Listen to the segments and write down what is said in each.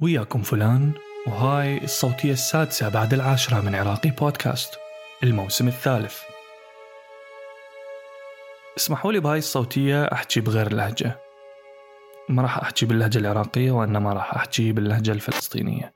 وياكم فلان وهاي الصوتية السادسة بعد العاشرة من عراقي بودكاست الموسم الثالث. اسمحوا لي بهاي الصوتية أحكي بغير اللهجة ما راح أحكي باللهجة العراقية وإنما راح أحكي باللهجة الفلسطينية.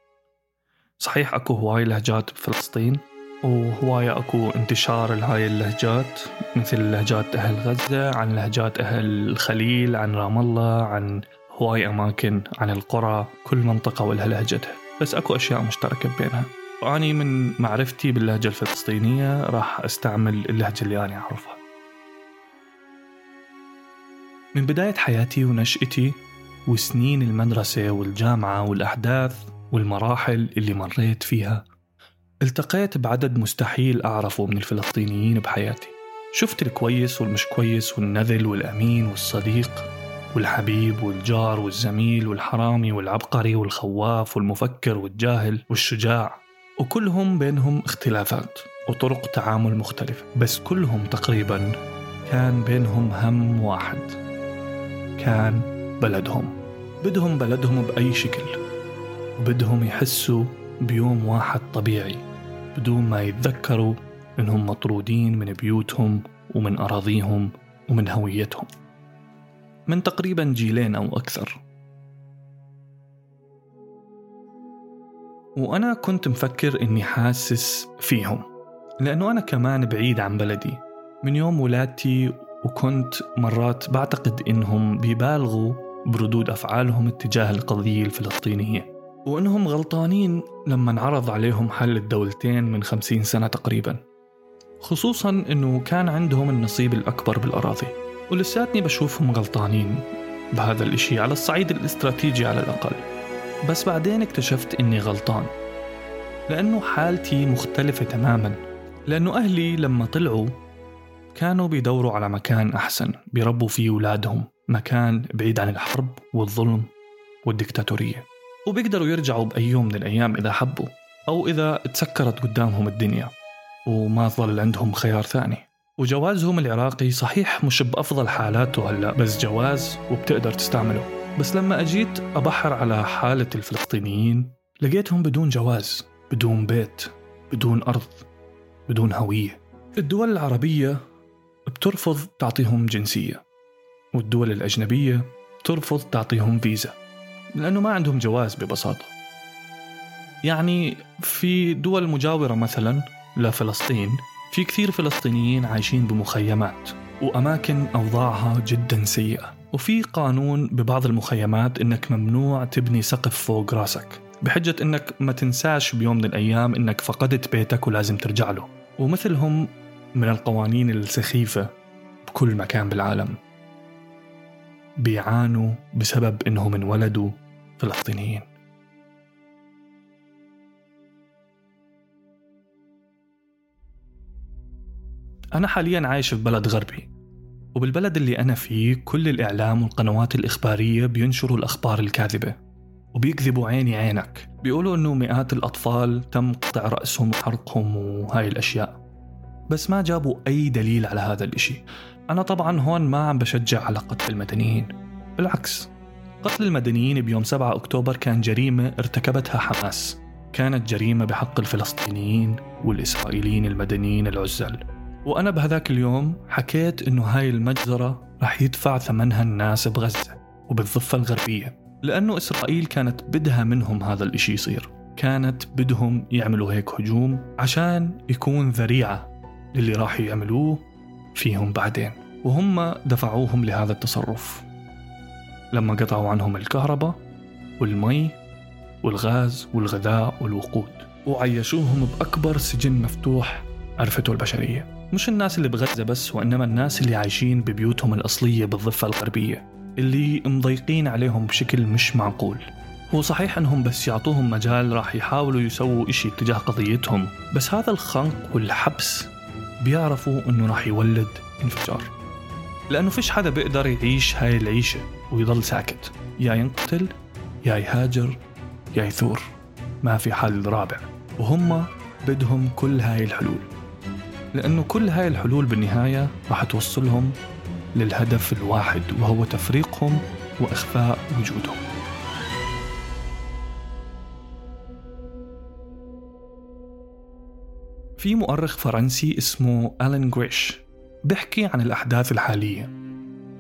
صحيح أكو هواي لهجات بفلسطين وهواية أكو انتشار لهاي اللهجات مثل لهجات أهل غزة عن لهجات أهل الخليل عن رام الله عن هواي أماكن عن القرى كل منطقة ولها لهجتها بس أكو أشياء مشتركة بينها. وأني من معرفتي باللهجة الفلسطينية راح أستعمل اللهجة اللي أنا أعرفها. من بداية حياتي ونشأتي وسنين المدرسة والجامعة والأحداث والمراحل اللي مريت فيها التقيت بعدد مستحيل أعرفه من الفلسطينيين بحياتي. شفت الكويس والمش كويس والنذل والأمين والصديق. والحبيب والجار والزميل والحرامي والعبقري والخواف والمفكر والجاهل والشجاع وكلهم بينهم اختلافات وطرق تعامل مختلفة بس كلهم تقريبا كان بينهم هم واحد. كان بلدهم. بدهم بلدهم بأي شكل. وبدهم يحسوا بيوم واحد طبيعي بدون ما يتذكروا إنهم مطرودين من بيوتهم ومن أراضيهم ومن هويتهم. من تقريبا جيلين أو أكثر. وأنا كنت مفكر إني حاسس فيهم لأنه أنا كمان بعيد عن بلدي. من يوم ولادتي وكنت مرات بعتقد إنهم بيبالغوا بردود أفعالهم اتجاه القضية الفلسطينية. وإنهم غلطانين لما انعرض عليهم حل الدولتين من خمسين سنة تقريبا. خصوصا إنه كان عندهم النصيب الأكبر بالأراضي. ولساتني بشوفهم غلطانين بهذا الإشي على الصعيد الاستراتيجي على الأقل. بس بعدين اكتشفت إني غلطان لأنه حالتي مختلفة تماما لأنه أهلي لما طلعوا كانوا بيدوروا على مكان أحسن بيربوا فيه أولادهم مكان بعيد عن الحرب والظلم والدكتاتورية. وبيقدروا يرجعوا بأي يوم من الأيام إذا حبوا أو إذا تسكرت قدامهم الدنيا وما ظل عندهم خيار ثاني. وجوازهم العراقي صحيح مش بأفضل حالاته هلأ بس جواز وبتقدر تستعمله. بس لما أجيت أبحر على حالة الفلسطينيين لقيتهم بدون جواز بدون بيت بدون أرض بدون هوية. الدول العربية بترفض تعطيهم جنسية والدول الأجنبية ترفض تعطيهم فيزا لأنه ما عندهم جواز ببساطة. يعني في دول مجاورة مثلا لفلسطين في كثير فلسطينيين عايشين بمخيمات وأماكن أوضاعها جدا سيئة. وفي قانون ببعض المخيمات إنك ممنوع تبني سقف فوق راسك بحجة إنك ما تنساش بيوم من الأيام إنك فقدت بيتك ولازم ترجع له. ومثلهم من القوانين السخيفة بكل مكان بالعالم. بيعانوا بسبب إنهم انولدوا فلسطينيين. أنا حاليا عايش في بلد غربي وبالبلد اللي أنا فيه كل الإعلام والقنوات الإخبارية بينشروا الأخبار الكاذبة وبيكذبوا عيني عينك. بيقولوا إنه مئات الأطفال تم قطع رأسهم وحرقهم وهاي الأشياء. بس ما جابوا أي دليل على هذا الإشي. أنا طبعا هون ما عم بشجع على قتل المدنيين. بالعكس قتل المدنيين بيوم 7 أكتوبر كان جريمة ارتكبتها حماس. كانت جريمة بحق الفلسطينيين والإسرائيليين المدنيين العزل. وأنا بهذاك اليوم حكيت إنه هاي المجزرة رح يدفع ثمنها الناس بغزة وبالضفة الغربية لأنه إسرائيل كانت بدها منهم هذا الإشي يصير. كانت بدهم يعملوا هيك هجوم عشان يكون ذريعة للي راح يعملوه فيهم بعدين وهم دفعوهم لهذا التصرف. لما قطعوا عنهم الكهرباء والمي والغاز والغذاء والوقود وعيشوهم بأكبر سجن مفتوح عرفته البشرية. مش الناس اللي بغزة بس وإنما الناس اللي عايشين ببيوتهم الأصلية بالضفة الغربية اللي مضيقين عليهم بشكل مش معقول. هو صحيح إنهم بس يعطوهم مجال راح يحاولوا يسووا إشي تجاه قضيتهم بس هذا الخنق والحبس بيعرفوا إنه راح يولد انفجار. لأنه فيش حدا بيقدر يعيش هاي العيشة ويضل ساكت. يا ينقتل يا يهاجر يا يثور. ما في حل رابع. وهم بدهم كل هاي الحلول. لأنه كل هاي الحلول بالنهاية رح توصلهم للهدف الواحد وهو تفريقهم وإخفاء وجودهم. في مؤرخ فرنسي اسمه ألين جريش بحكي عن الأحداث الحالية.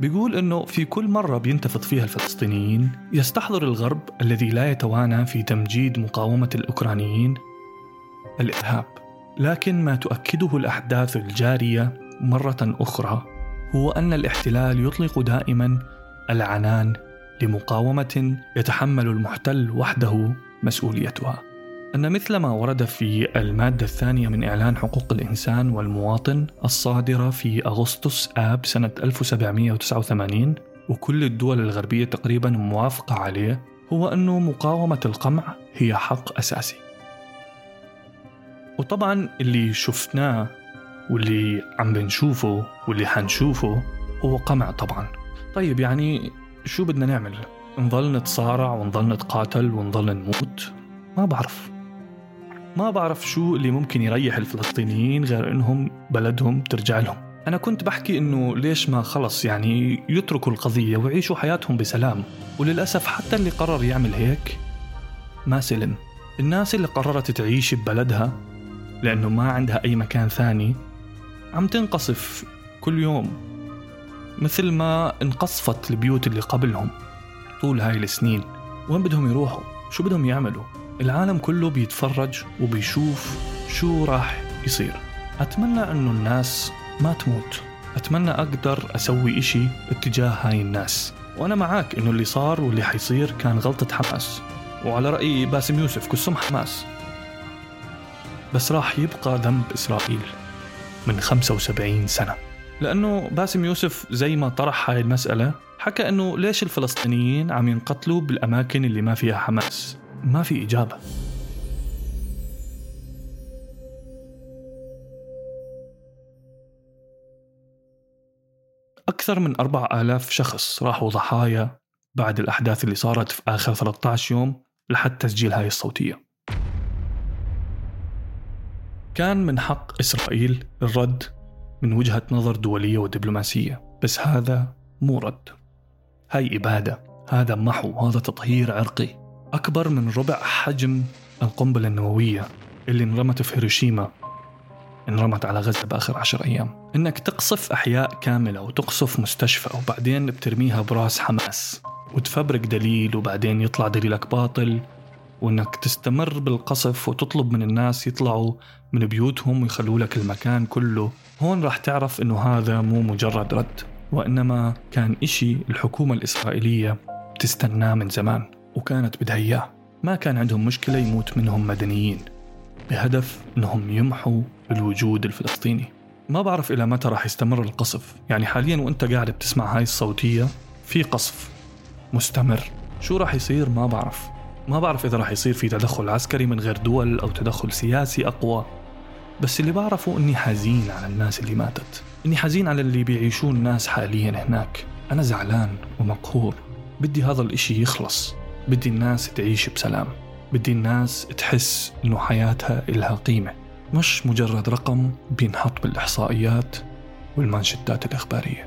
بيقول أنه في كل مرة بينتفض فيها الفلسطينيين يستحضر الغرب الذي لا يتوانى في تمجيد مقاومة الأوكرانيين الإرهاب. لكن ما تؤكده الأحداث الجارية مرة أخرى هو أن الاحتلال يطلق دائما العنان لمقاومة يتحمل المحتل وحده مسؤوليتها. أن مثل ما ورد في المادة الثانية من إعلان حقوق الإنسان والمواطن الصادرة في أغسطس آب سنة 1789 وكل الدول الغربية تقريبا موافقة عليه هو أن مقاومة القمع هي حق أساسي. وطبعا اللي شفناه واللي عم بنشوفه واللي حنشوفه هو قمع طبعا. طيب يعني شو بدنا نعمل؟ نضل نتصارع ونضل نتقاتل ونضل نموت؟ ما بعرف. ما بعرف شو اللي ممكن يريح الفلسطينيين غير إنهم بلدهم ترجع لهم. أنا كنت بحكي إنه ليش ما خلص يعني يتركوا القضية ويعيشوا حياتهم بسلام. وللأسف حتى اللي قرر يعمل هيك ما سلم. الناس اللي قررت تعيش ببلدها لأنه ما عندها أي مكان ثاني عم تنقصف كل يوم مثل ما انقصفت البيوت اللي قبلهم طول هاي السنين. وين بدهم يروحوا؟ شو بدهم يعملوا؟ العالم كله بيتفرج وبيشوف شو راح يصير. أتمنى أنه الناس ما تموت. أتمنى أقدر أسوي إشي اتجاه هاي الناس. وأنا معاك إنه اللي صار واللي حيصير كان غلطة حماس. وعلى رأي باسم يوسف كسم حماس. بس راح يبقى ذنب إسرائيل من 75 سنة. لأنه باسم يوسف زي ما طرح هاي المسألة حكى أنه ليش الفلسطينيين عم ينقتلوا بالأماكن اللي ما فيها حماس؟ ما في إجابة. أكثر من أربع آلاف شخص راحوا ضحايا بعد الأحداث اللي صارت في آخر 13 يوم لحد تسجيل هاي الصوتية. كان من حق إسرائيل الرد من وجهة نظر دولية ودبلوماسية بس هذا مو رد. هاي إبادة هذا محو هذا تطهير عرقي. أكبر من ربع حجم القنبلة النووية اللي انرمت في هيروشيما انرمت على غزة بآخر عشر أيام. إنك تقصف أحياء كاملة وتقصف مستشفى وبعدين بترميها براس حماس وتفبرك دليل وبعدين يطلع دليلك باطل وإنك تستمر بالقصف وتطلب من الناس يطلعوا من بيوتهم ويخلوا لك المكان كله. هون راح تعرف إنه هذا مو مجرد رد وإنما كان إشي الحكومة الإسرائيلية تستناه من زمان وكانت بدها إياه. ما كان عندهم مشكلة يموت منهم مدنيين بهدف أنهم يمحوا الوجود الفلسطيني. ما بعرف إلى متى راح يستمر القصف. يعني حاليا وإنت قاعد بتسمع هاي الصوتية في قصف مستمر. شو راح يصير ما بعرف. ما بعرف إذا راح يصير في تدخل عسكري من غير دول أو تدخل سياسي أقوى. بس اللي بعرفه إني حزين على الناس اللي ماتت. إني حزين على اللي بيعيشون الناس حاليا هناك. أنا زعلان ومقهور. بدي هذا الإشي يخلص. بدي الناس تعيش بسلام. بدي الناس تحس إنه حياتها إلها قيمة. مش مجرد رقم بينحط بالإحصائيات والمانشتات الإخبارية.